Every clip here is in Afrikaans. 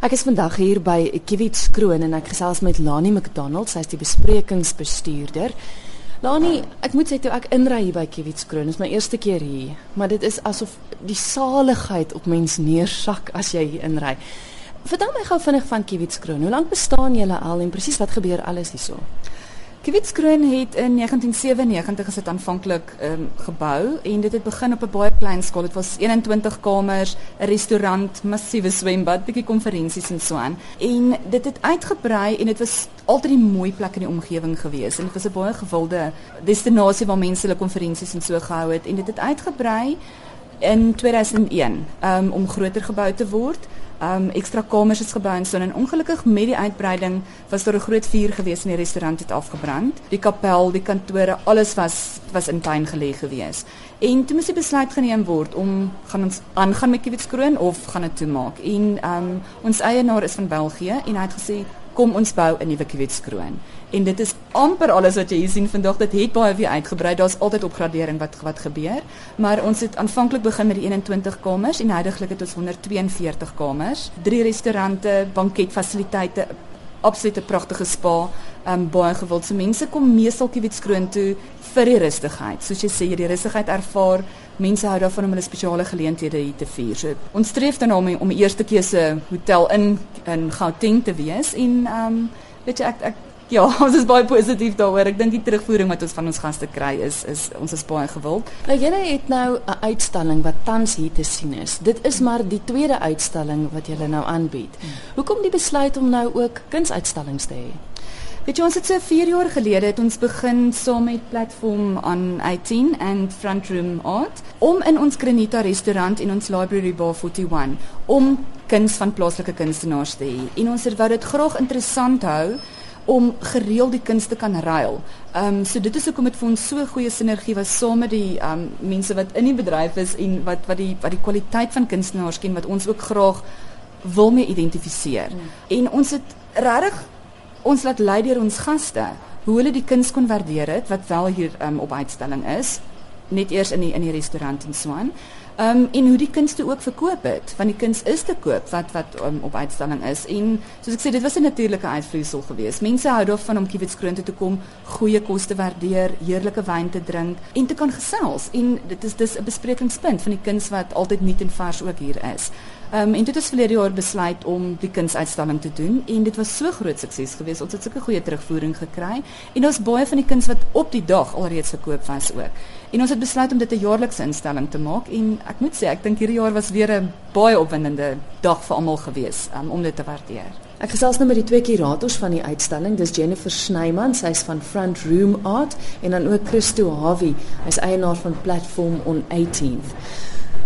Ek is vandag hier by Kiwits Kroon en ek gesels met Lani McDonald, sy is die besprekingsbestuurder. Lani, ek moet sê toe ek inry hier by Kiwits Kroon, is my eerste keer hier, maar dit is asof die saligheid op mens neersak as jy hier inry. Vertel my gou vinnig van Kiwits Kroon. Hoe lank bestaan julle al en presies wat gebeur alles hierso? Kiewitskroon het in 1997 is dit aanvanklik um, gebou en dit het begin op 'n baie klein skaal. Dit was 21 kamers, 'n restaurant, massiewe swembad, bietjie konferensies en so aan. En dit het uitgebrei en dit was altyd 'n mooi plek in die omgewing gewees en dit was 'n baie gewilde destinasie waar mense hulle konferensies en so gehou het en dit het uitgebrei in 2001 um, om groter gebou te word um ekstra kamers is gebou en so en ongelukkig met die uitbreiding was daar 'n groot vuur gewees in die restaurant het afgebrand. Die kapel, die kantore, alles was was in tuin gelê gewees. En toe moes die besluit geneem word om gaan ons aangaan met Kiewitskroon of gaan dit toemaak. En um ons eienaar is van België en hy het gesê kom ons bou 'n nuwe Kiewitskroon. En dit is amper alles wat jy hier sien vandag. Dit het baie weer uitgebrei. Daar's altyd opgradering wat wat gebeur. Maar ons het aanvanklik begin met die 21 kamers en heidaglik het ons 142 kamers, drie restaurante, banketfasiliteite, absolute pragtige spa, um, baie gewild. So mense kom meestal Kiewitskroon toe vir die rustigheid. Soos jy sê, jy die rustigheid ervaar. Mense hou daarvan om hulle spesiale geleenthede hier te vier. So ons streef dan om om die eerste keuse hotel in in Gauteng te wees en um, weet jy ek ek Ja, ons is baie positief daaroor. Ek dink die terugvoering wat ons van ons gaste kry is is ons is baie gewild. Nou julle het nou 'n uitstalling wat tans hier te sien is. Dit is maar die tweede uitstalling wat julle nou aanbied. Hmm. Hoekom die besluit om nou ook kunsuitstallings te hê? Weet jy ons het so 4 jaar gelede het ons begin saam met platform on 18 and front room art om in ons Granita restaurant en ons library bar 41 om kuns van plaaslike kunstenaars te hê. En ons het wou dit graag interessant hou om gereeld die kunste kan ruil. Ehm um, so dit is hoekom dit vir ons so goeie sinergie was saam met die ehm um, mense wat in die bedryf is en wat wat die wat die kwaliteit van kunstenaars ken wat ons ook graag wil mee identifiseer. Mm. En ons het regtig ons laat lei deur ons gaste hoe hulle die kuns kon waardeer het wat wel hier um, op uitstalling is net eers in die in die restaurant in Swan. Ehm um, en hoe die kunste ook verkoop het, want die kuns is te koop wat wat um, op uitstalling is. En soos ek sê, dit was 'n natuurlike uitvloeisel geweest. Mense hou daarvan om Kiewitskroon toe te kom, goeie kos te waardeer, heerlike wyn te drink en te kan gesels. En dit is dis 'n besprekingspunt van die kuns wat altyd nuut en vars ook hier is. Ehm um, en dit het verlede jaar besluit om die kunsuitstalling te doen en dit was so groot sukses geweest. Ons het sulke goeie terugvoering gekry en ons baie van die kuns wat op die dag alreeds verkoop was ook. En ons het besluit om dit 'n jaarlikse instelling te maak en ek moet sê ek dink hierdie jaar was weer 'n baie opwindende dag vir almal geweest um, om dit te waardeer. Ek gesels nou met die twee kurators van die uitstalling. Dis Jennifer Snyman, sy's van Front Room Art en dan ook Christo Hawie, hy's eienaar van Platform on 18th.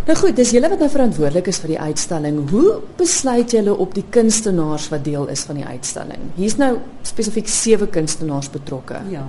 Nou goed, dis julle wat nou verantwoordelik is vir die uitstalling. Hoe besluit julle op die kunstenaars wat deel is van die uitstalling? Hier's nou spesifiek sewe kunstenaars betrokke. Ja.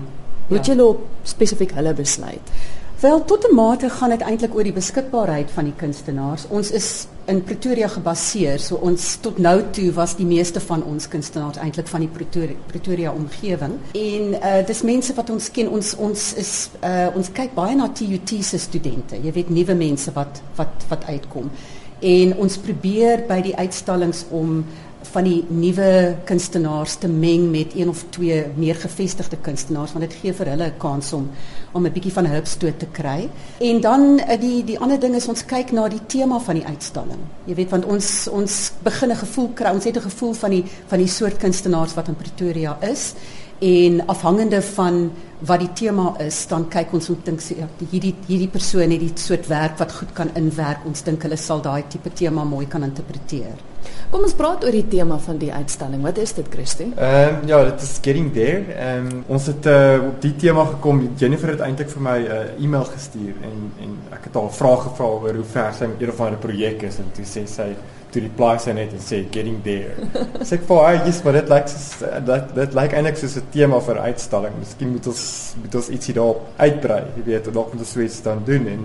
Hoe het ja. julle op spesifiek hulle besluit? Wel tot 'n mate gaan dit eintlik oor die beskikbaarheid van die kunstenaars. Ons is in Pretoria gebaseer, so ons tot nou toe was die meeste van ons kunstenaars eintlik van die Pretoria, Pretoria omgewing. En uh dis mense wat ons ken. Ons ons is uh ons kyk baie na TUT se studente. Jy weet nuwe mense wat wat wat uitkom. En ons probeer by die uitstallings om van die nuwe kunstenaars te meng met een of twee meer gevestigde kunstenaars want dit gee vir hulle 'n kans om om 'n bietjie van hulpstoot te kry. En dan eh, die die ander ding is ons kyk na die tema van die uitstalling. Jy weet want ons ons begin 'n gevoel kry, ons het 'n gevoel van die van die soort kunstenaars wat in Pretoria is en afhangende van wat die tema is, dan kyk ons om dink ja, hierdie hierdie persoon het die soort werk wat goed kan inwerk. Ons dink hulle sal daai tipe tema mooi kan interpreteer. Kom ons praat oor die tema van die uitstalling. Wat is dit, Christie? Ehm um, ja, dit is getting there. Ehm um, ons het uh, op die tema gekom. Jennifer het eintlik vir my 'n uh, e-mail gestuur en en ek het haar vrae gevra oor hoe ver sy met een of ander projek is en toe sê sy toe reply sy net en sê getting there. Sê ek vir haar, "Yes, maar dit lyk soos dat dit lyk eintlik soos 'n tema vir 'n uitstalling. Miskien moet ons moet ons ietsie daarop uitbrei. Jy weet, dalk moet ons so iets dan doen en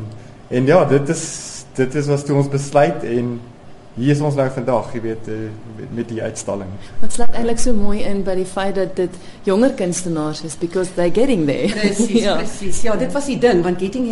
en ja, dit is dit is wat toe ons besluit en hier is ons nou vandag, jy weet, uh, met, die uitstalling. Wat sluit eintlik so mooi in by die feit dat dit jonger kunstenaars is because they getting there. Presies, ja. presies. Ja, dit was die ding want getting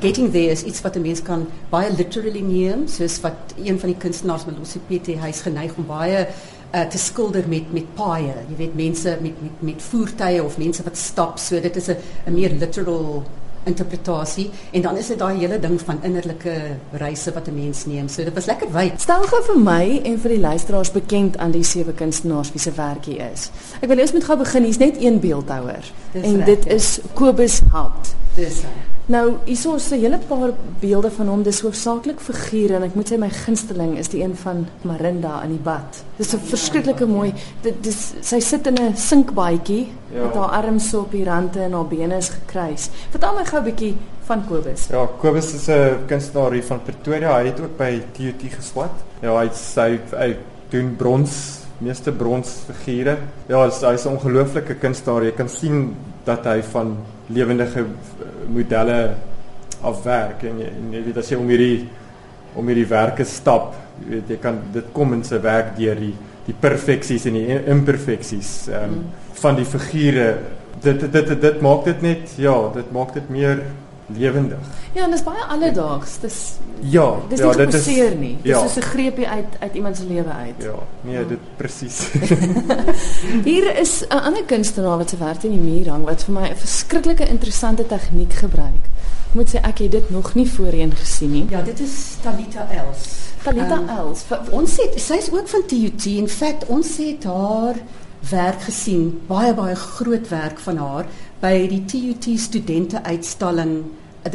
getting there is iets wat 'n mens kan baie literally neem, soos wat een van die kunstenaars Lucy PT hy's geneig om baie uh, te skilder met met paaie. Jy weet mense met met met voertuie of mense wat stap. So dit is 'n 'n meer literal interpretasie en dan is dit daai hele ding van innerlike reise wat 'n mens neem. So dit was lekker wyd. Stel gou vir my en vir die luisteraars bekend aan die sewe kunstenaars wie se werk hier is. Ek wil eers met gou begin. Hier's net een beeldhouer en recht, dit ja. is Kobus Haupt. Dis reg. Nou, hierso is 'n hele paar beelde van hom. Dis hoofsaaklik figure en ek moet sê my gunsteling is die een van Marinda in die bad. Dis 'n verskriklike mooi. Dit dis sy sit in 'n sinkbaadjie ja. met haar arms so op die rande en haar bene is gekruis. Vertel my gou 'n bietjie van Kobus. Ja, Kobus is 'n kunstenaar hier van Pretoria. Hy het ook by TUT geswat. Ja, hy sy hy doen brons meeste bronsfigure. Ja, hy's 'n ongelooflike kunstenaar. Jy kan sien dat hy van lewendige modelle afwerk en jy, en jy weet as jy om hierdie om hierdie werke stap, jy weet jy kan dit kom in sy werk deur die die perfeksies en die imperfeksies um, mm. van die figure. Dit dit dit dit maak dit net ja, dit maak dit meer lewendig. Ja, en dit is baie alledaags. Dis Ja, dis ja, dit is nie. Dis ja. soos 'n greepie uit uit iemand se lewe uit. Ja, nee, ja. dit presies. Hier is 'n ander kunstenaar wat se werk in die muur hang wat vir my 'n verskriklike interessante tegniek gebruik. Ek moet sê ek het dit nog nie voorheen gesien nie. Ja, dit is Talita Els. Talita um, Els. Ons sê sy's ook van TUT. In feite, ons het haar werk gesien, baie baie groot werk van haar by die TUT studente uitstalling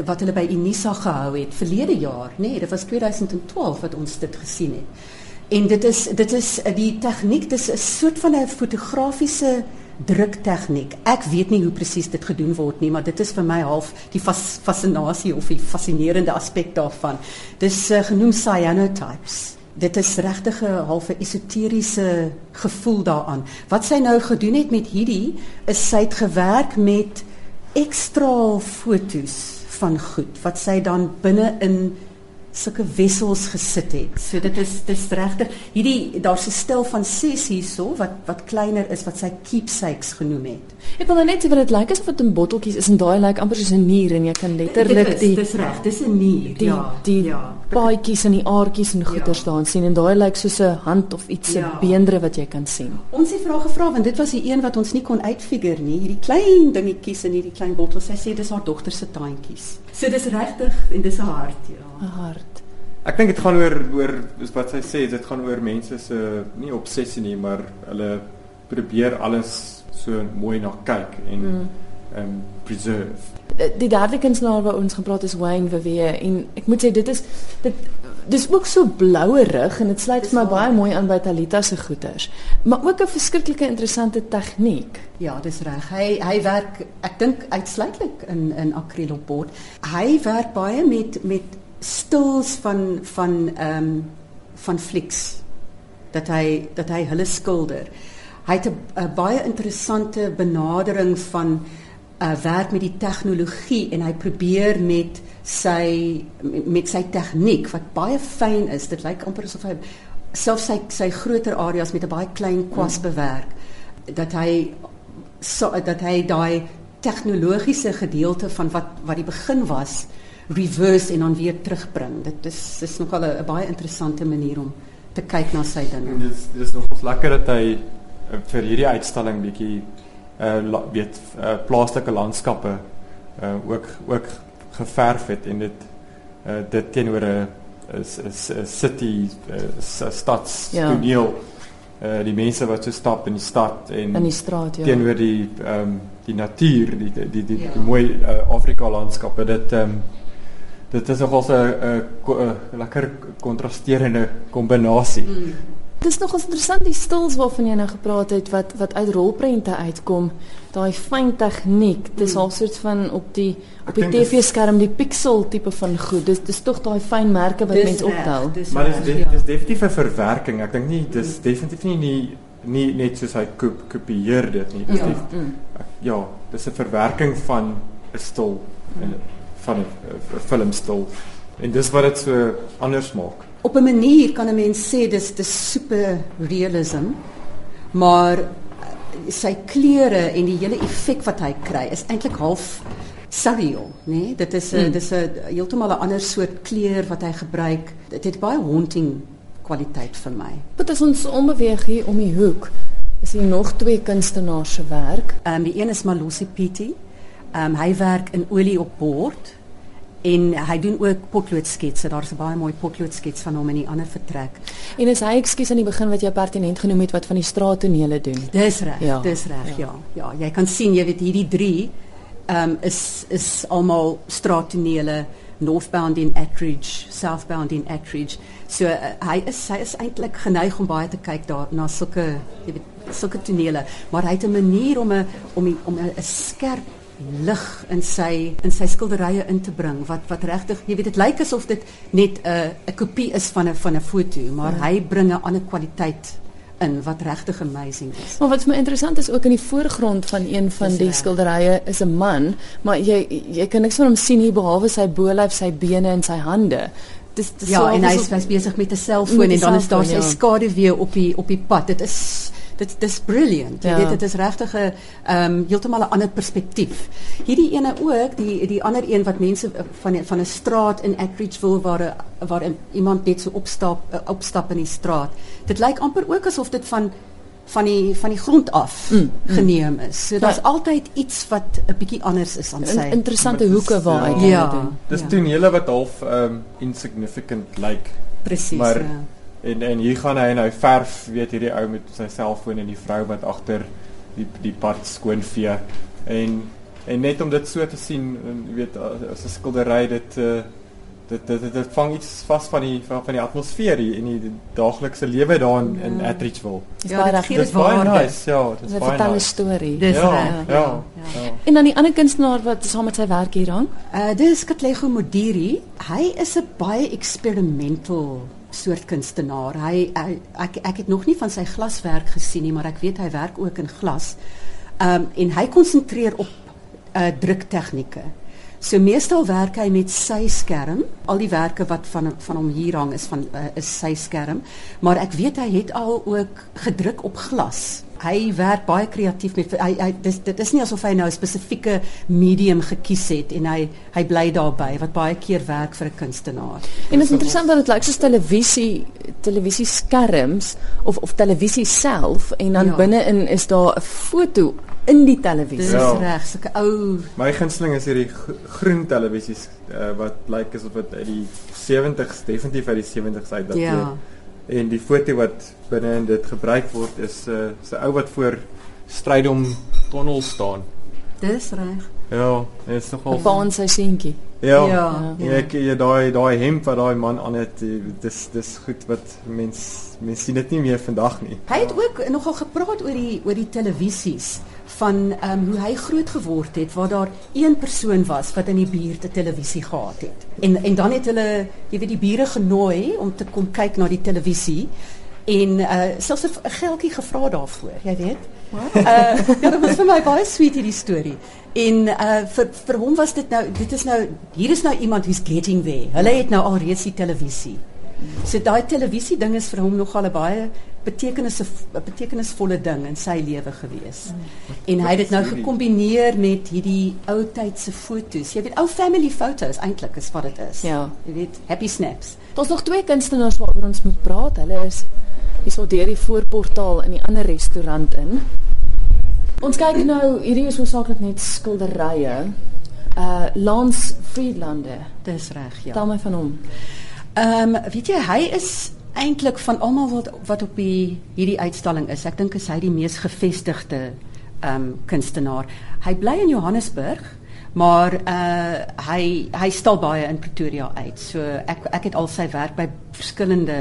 wat hulle by Unisa gehou het verlede jaar, nê, nee, dit was 2012 wat ons dit gesien het. En dit is dit is die tegniek, dit is 'n soort van 'n fotografiese druktegniek. Ek weet nie hoe presies dit gedoen word nie, maar dit is vir my half die fas, fascinasie of die fascinerende aspek daarvan. Dis uh, genoem cyanotypes. Dit is regtig 'n halfe esoteriese gevoel daaraan. Wat sy nou gedoen het met hierdie is sy het gewerk met ekstra fotos van goed wat sy dan binne in sulke wessels gesit het. So dit is dis regtig hierdie daar's 'n stil van 6 hierso wat wat kleiner is wat sy keepsakes genoem het. Ek wil nou net sê wat dit lyk asof dit in botteltjies is en daai lyk amper soos 'n nier en jy kan letterlik die Dis reg, dis 'n nier. Die, ja, die ja. paadjies en die aardjies en goeie ja. staan sien en daai lyk soos 'n hand of iets se ja. beendre wat jy kan sien. Ons het vra gevra want dit was die een wat ons nie kon uitfigure nie, hierdie klein dingetjies in hierdie klein bottel. Sy sê dis haar dogter se taantjies. So dis regtig en dis 'n hart, ja. 'n Hart. Ek dink dit gaan oor oor wat sy sê, dit gaan oor mense se nie obsessie nie, maar hulle probeer alles so mooi na kyk en mm. um preserve. Die derde kunstenaar wat ons gepraat is Wayne Verweer en ek moet sê dit is dit dis ook so blouerig en dit sluit vir my baie mooi aan by Talita se goeters. Maar ook 'n verskriklike interessante tegniek. Ja, dis reg. Hy hy werk ek dink uitsluitlik in in akrielbord. Hy werk baie met met stils van van ehm um, van flieks dat hy dat hy hulle skilder. Hy het 'n baie interessante benadering van uh, eh, werk met die tegnologie en hy probeer met sy met sy tegniek wat baie fyn is. Dit lyk amper asof hy self sy sy groter areas met 'n baie klein kwas mm. bewerk. Dat hy so dat hy daai tegnologiese gedeelte van wat wat die begin was reverse en dan weer terugbring. Dit is dis nogal 'n baie interessante manier om te kyk na sy dinge. Dit is dis nogals lekker dat hy uh, vir hierdie uitstalling bietjie uh weet uh, plaaslike landskappe uh ook ook geverf het en dit uh dit teenoor 'n is is 'n city uh, stads ja. toneel uh die mense wat so stap in die stad en in die straat ja teenoor die ehm um, die natuur die die die, die, ja. die mooi uh, Afrika landskappe dit ehm um, dit is nogals 'n lekker kontrasterende kombinasie. Mm. Dit is nogals interessant die stils waarvan jy nou gepraat het wat wat uit rolprente uitkom. Daai fyn tegniek. Dis mm. al soort van op die op die TV-skerm die pixel tipe van goed. Dis dis tog daai fyn merke wat mense optel. Maar dis dis, dis definitief 'n verwerking. Ek dink nie dis definitief nie nie nie net soos hy koop kopieer dit nie. Dis ja, mm. ja, dis 'n verwerking van 'n stil mm. en van 'n filmstil en dis wat dit so anders maak. Op 'n manier kan 'n mens sê dis dis super realism, maar uh, sy kleure en die hele effek wat hy kry is eintlik half surreal, né? Nee? Dit is 'n mm. dis 'n heeltemal 'n ander soort kleur wat hy gebruik. Dit het baie haunting kwaliteit vir my. Wat as ons ombeweeg hier om die hoek, is hier nog twee kunstenaars se werk. Ehm um, die een is Malosi Piti. Ehm um, hy werk in olie op bord en hy doen ook potloodsketse. Daar's 'n baie mooi potloodskets van hom in die ander vertrek. En is hy ekskuus aan die begin wat jy pertinent genoem het wat van die straattonele doen? Dis reg, ja. dis reg, ja. ja. Ja, jy kan sien jy weet hierdie 3 ehm um, is is almal straattonele northbound in Attridge, southbound in Attridge. So uh, hy is hy is eintlik geneig om baie te kyk daar na sulke jy weet sulke tonele, maar hy het 'n manier om 'n om die, om 'n skerp lig in sy in sy skilderye in te bring wat wat regtig jy weet dit lyk asof dit net 'n 'n kopie is van 'n van 'n foto, maar ja. hy bring 'n ander kwaliteit in wat regtig amazing is. Maar wat vir my interessant is ook in die voorgrond van een van dis die skilderye is 'n man, maar jy jy kan niks van hom sien hier behalwe sy bolyf, sy bene en sy hande. Dis dis Ja, en hy is besig met 'n selfoon en dan is daar sy ja. skaduwee op die op die pad. Dit is dit dis brilliant. Jy ja. weet dit is regtig 'n ehm um, heeltemal 'n ander perspektief. Hierdie ene ook, die die ander een wat mense eh, van van 'n straat in Attridgeville waar waar iemand net so opstap uh, opstap in die straat. Dit lyk amper ook asof dit van van die van die grond af mm, mm. geneem is. So daar's ja. altyd iets wat 'n bietjie anders is aan sy. Interessante hoeke waar hy ja, ja, doen. Dis ja. tonele wat half ehm um, insignificant lyk. Like, Presies. Maar ja en en hier gaan hy en hy verf weet hierdie ou met sy selfoon en die vrou wat agter die die pad skoon vee en en net om dit so te sien weet as 'n skildery dit uh, dit dit dit, dit vang iets vas van die van, van die atmosfeer hier in die daaglikse lewe daar in, ja. in Attridgeville. Ja, dit is baie nice. Ja, dit is baie 'n nice. storie. Dis ja, ja, ja, ja. En dan die ander kunstenaar wat saam met sy werk hier hang? Uh dis Katlego Modiri. Hy is 'n baie experimental soort kunstenaar. Hy, hy ek ek het nog nie van sy glaswerk gesien nie, maar ek weet hy werk ook in glas. Ehm um, en hy konsentreer op uh druktegnieke. So meestal werk hy met sy skerm. Al die werke wat van van hom hier hang is van uh, is sy skerm, maar ek weet hy het al ook gedruk op glas hy werk baie kreatief met hy, hy dis dit is nie asof hy nou 'n spesifieke medium gekies het en hy hy bly daarbey wat baie keer werk vir 'n kunstenaar. En dit is interessant dat dit lyk soos televisie televisie skerms of of televisie self en dan ja. binne-in is daar 'n foto in die televisie. Dis ja. reg, sulke ou My gunsteling is hierdie groen televisies uh, wat lyk asof dit uit die 70s definitief uit die 70s uit dateer. Ja en die foto wat binne in dit gebruik word is 'n uh, se ou wat voor strydom tonnel staan. Dis reg. Ja, dit is nogal van sy seentjie. Ja. Ja, ja. ek ja, daai daai hemp wat daai man aan het, dis dis goed wat mens mens sien dit nie meer vandag nie. Hy het ook nogal gepraat oor die oor die televisies van ehm um, hoe hy groot geword het waar daar een persoon was wat in die buurt 'n televisie gehad het. En en dan het hulle jy weet die bure genooi om te kom kyk na die televisie en uh selfs 'n geldjie gevra daarvoor, jy weet. Uh ja, dit was vir my baie sweet hierdie storie. En uh vir vir hom was dit nou dit is nou hier is nou iemand who's getting there. Hulle het nou al reeds die televisie. So daai televisie ding is vir hom nogal 'n baie betekenis 'n betekenisvolle ding in sy lewe gewees. Mm. En hy het dit nou gekombineer met hierdie ou tydse foto's. Jy weet ou family photos eintlik is wat dit is. Ja, jy weet happy snaps. Daar's nog twee kunstenaars waaroor ons moet praat. Hulle is hierso deur die voorportaal in die ander restaurant in. Ons kyk nou, hierdie is hoofsaaklik net skilderye. Uh Lance Friedlander. Dis reg, ja. Tel my van hom. Ehm um, weet jy, hy is eintlik van almal wat wat op die hierdie uitstalling is. Ek dink is hy die mees gevestigde ehm um, kunstenaar. Hy bly in Johannesburg, maar uh hy hy stal baie in Pretoria uit. So ek ek het al sy werk by verskillende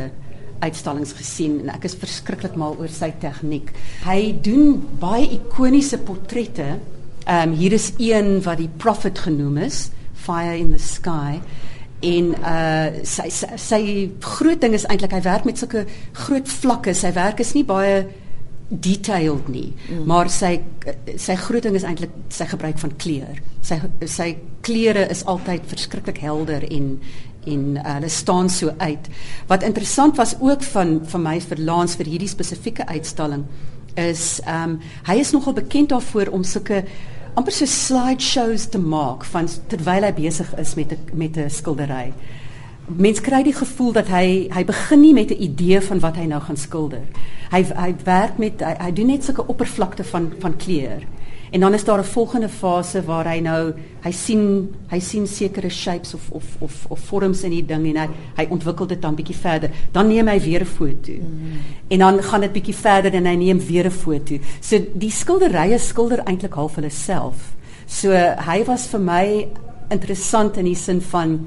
uitstallings gesien en ek is verskriklik mal oor sy tegniek. Hy doen baie ikoniese portrette. Ehm um, hier is een wat die Prophet genoem is, Fire in the Sky en uh sy sy, sy groot ding is eintlik hy werk met sulke groot vlakke. Sy werk is nie baie detailed nie, mm. maar sy sy groot ding is eintlik sy gebruik van kleur. Sy sy kleure is altyd verskriklik helder en en uh, hulle staan so uit. Wat interessant was ook van van my vir Lance vir hierdie spesifieke uitstalling is ehm um, hy is nogal bekend daarvoor om sulke amper so slideshows te maak van terwyl hy besig is met 'n met 'n skildery. Mens kry die gevoel dat hy hy begin nie met 'n idee van wat hy nou gaan skilder. Hy hy werk met hy, hy doen net sulke oppervlakte van van kleur. En dan is daar 'n volgende fase waar hy nou hy sien hy sien sekere shapes of of of of vorms in die ding en hy hy ontwikkel dit dan bietjie verder. Dan neem hy weer 'n foto. Mm. En dan gaan dit bietjie verder en hy neem weer 'n foto. So die skilderye skilder eintlik half hulle self. So hy was vir my interessant in die sin van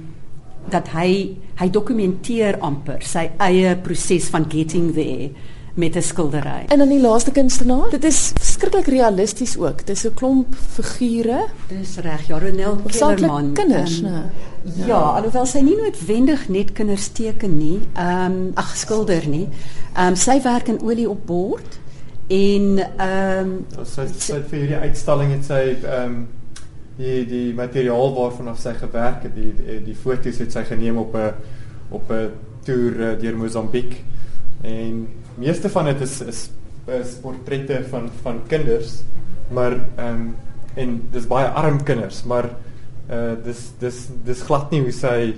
dat hy hy dokumenteer amper sy eie proses van getting there met 'n skildery. En dan die laaste kunstenaar, dit is verskriklik realisties ook. Dis 'n klomp figure. Dis reg, ja, Ronel Kellerman. Kinders, um, ja. ja, alhoewel sy nie noodwendig net kinders teken nie, ehm um, ag skilder nie. Ehm um, sy werk in olie op bord en ehm um, sy sy vir hierdie uitstalling het sy ehm um, die die materiaal waarvan af sy gewerk het, die die, die foto's het sy geneem op 'n op 'n toer uh, deur Mosambiek en meeste van dit is is is portrette van van kinders, maar ehm um, en dis baie arm kinders, maar uh dis dis dis glad nie hoe sy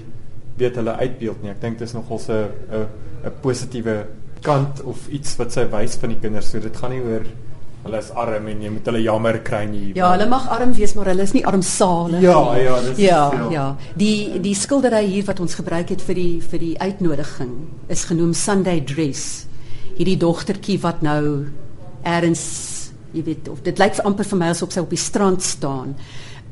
weet hulle uitbeeld nie. Ek dink dis nogal 'n 'n 'n positiewe kant of iets wat sy wys van die kinders. So dit gaan nie oor hulle is arm en jy moet hulle jammer kry nie. Ja, hulle mag arm wees, maar hulle is nie armsalig ja, nie. Ja, ja, dis ja, ja. Ja, die die skildery hier wat ons gebruik het vir die vir die uitnodiging is genoem Sunday Dress hierdie dogtertjie wat nou eers jy weet of dit lyk amper vir my asof sy op die strand staan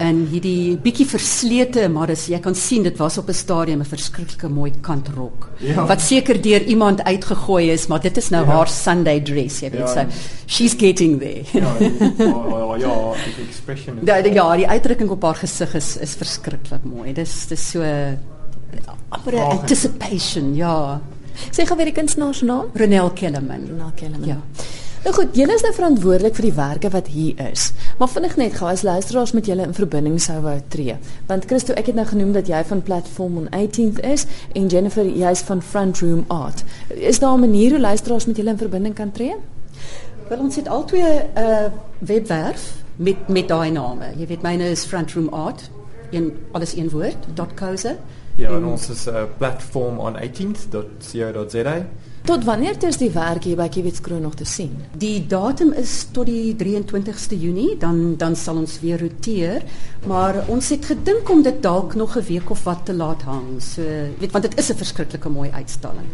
en hierdie bietjie verslete maar as jy kan sien dit was op 'n stadium 'n verskriklike mooi kantrok ja. wat seker deur iemand uitgegooi is maar dit is nou ja. haar Sunday dress jy weet ja. so she's getting there ja ja ja die expression is ja die, ja die uitdrukking op haar gesig is is verskriklik mooi dis dis so amper anticipation ja Sê gou weer die kunstenaar se naam? Ronel Kellerman. Ronel Kellerman. Ja. Nou goed, julle is nou verantwoordelik vir die werke wat hier is. Maar vinnig net gou as luisteraars met julle in verbinding sou wou tree. Want Christo, ek het nou genoem dat jy van Platform on 18th is en Jennifer jy's van Front Room Art. Is daar 'n manier hoe luisteraars met julle in verbinding kan tree? Wel ons het albei 'n uh, webwerf met met daai name. Jy weet myne is Front Room Art in alles een woord. .co.za. Ja, en ons is 'n uh, platform on 18th.co.za. Tot wanneer is die werk hier by Kiewitskroon nog te sien? Die datum is tot die 23ste Junie, dan dan sal ons weer roteer, maar ons het gedink om dit dalk nog 'n week of wat te laat hang. So, weet want dit is 'n verskriklike mooi uitstalling.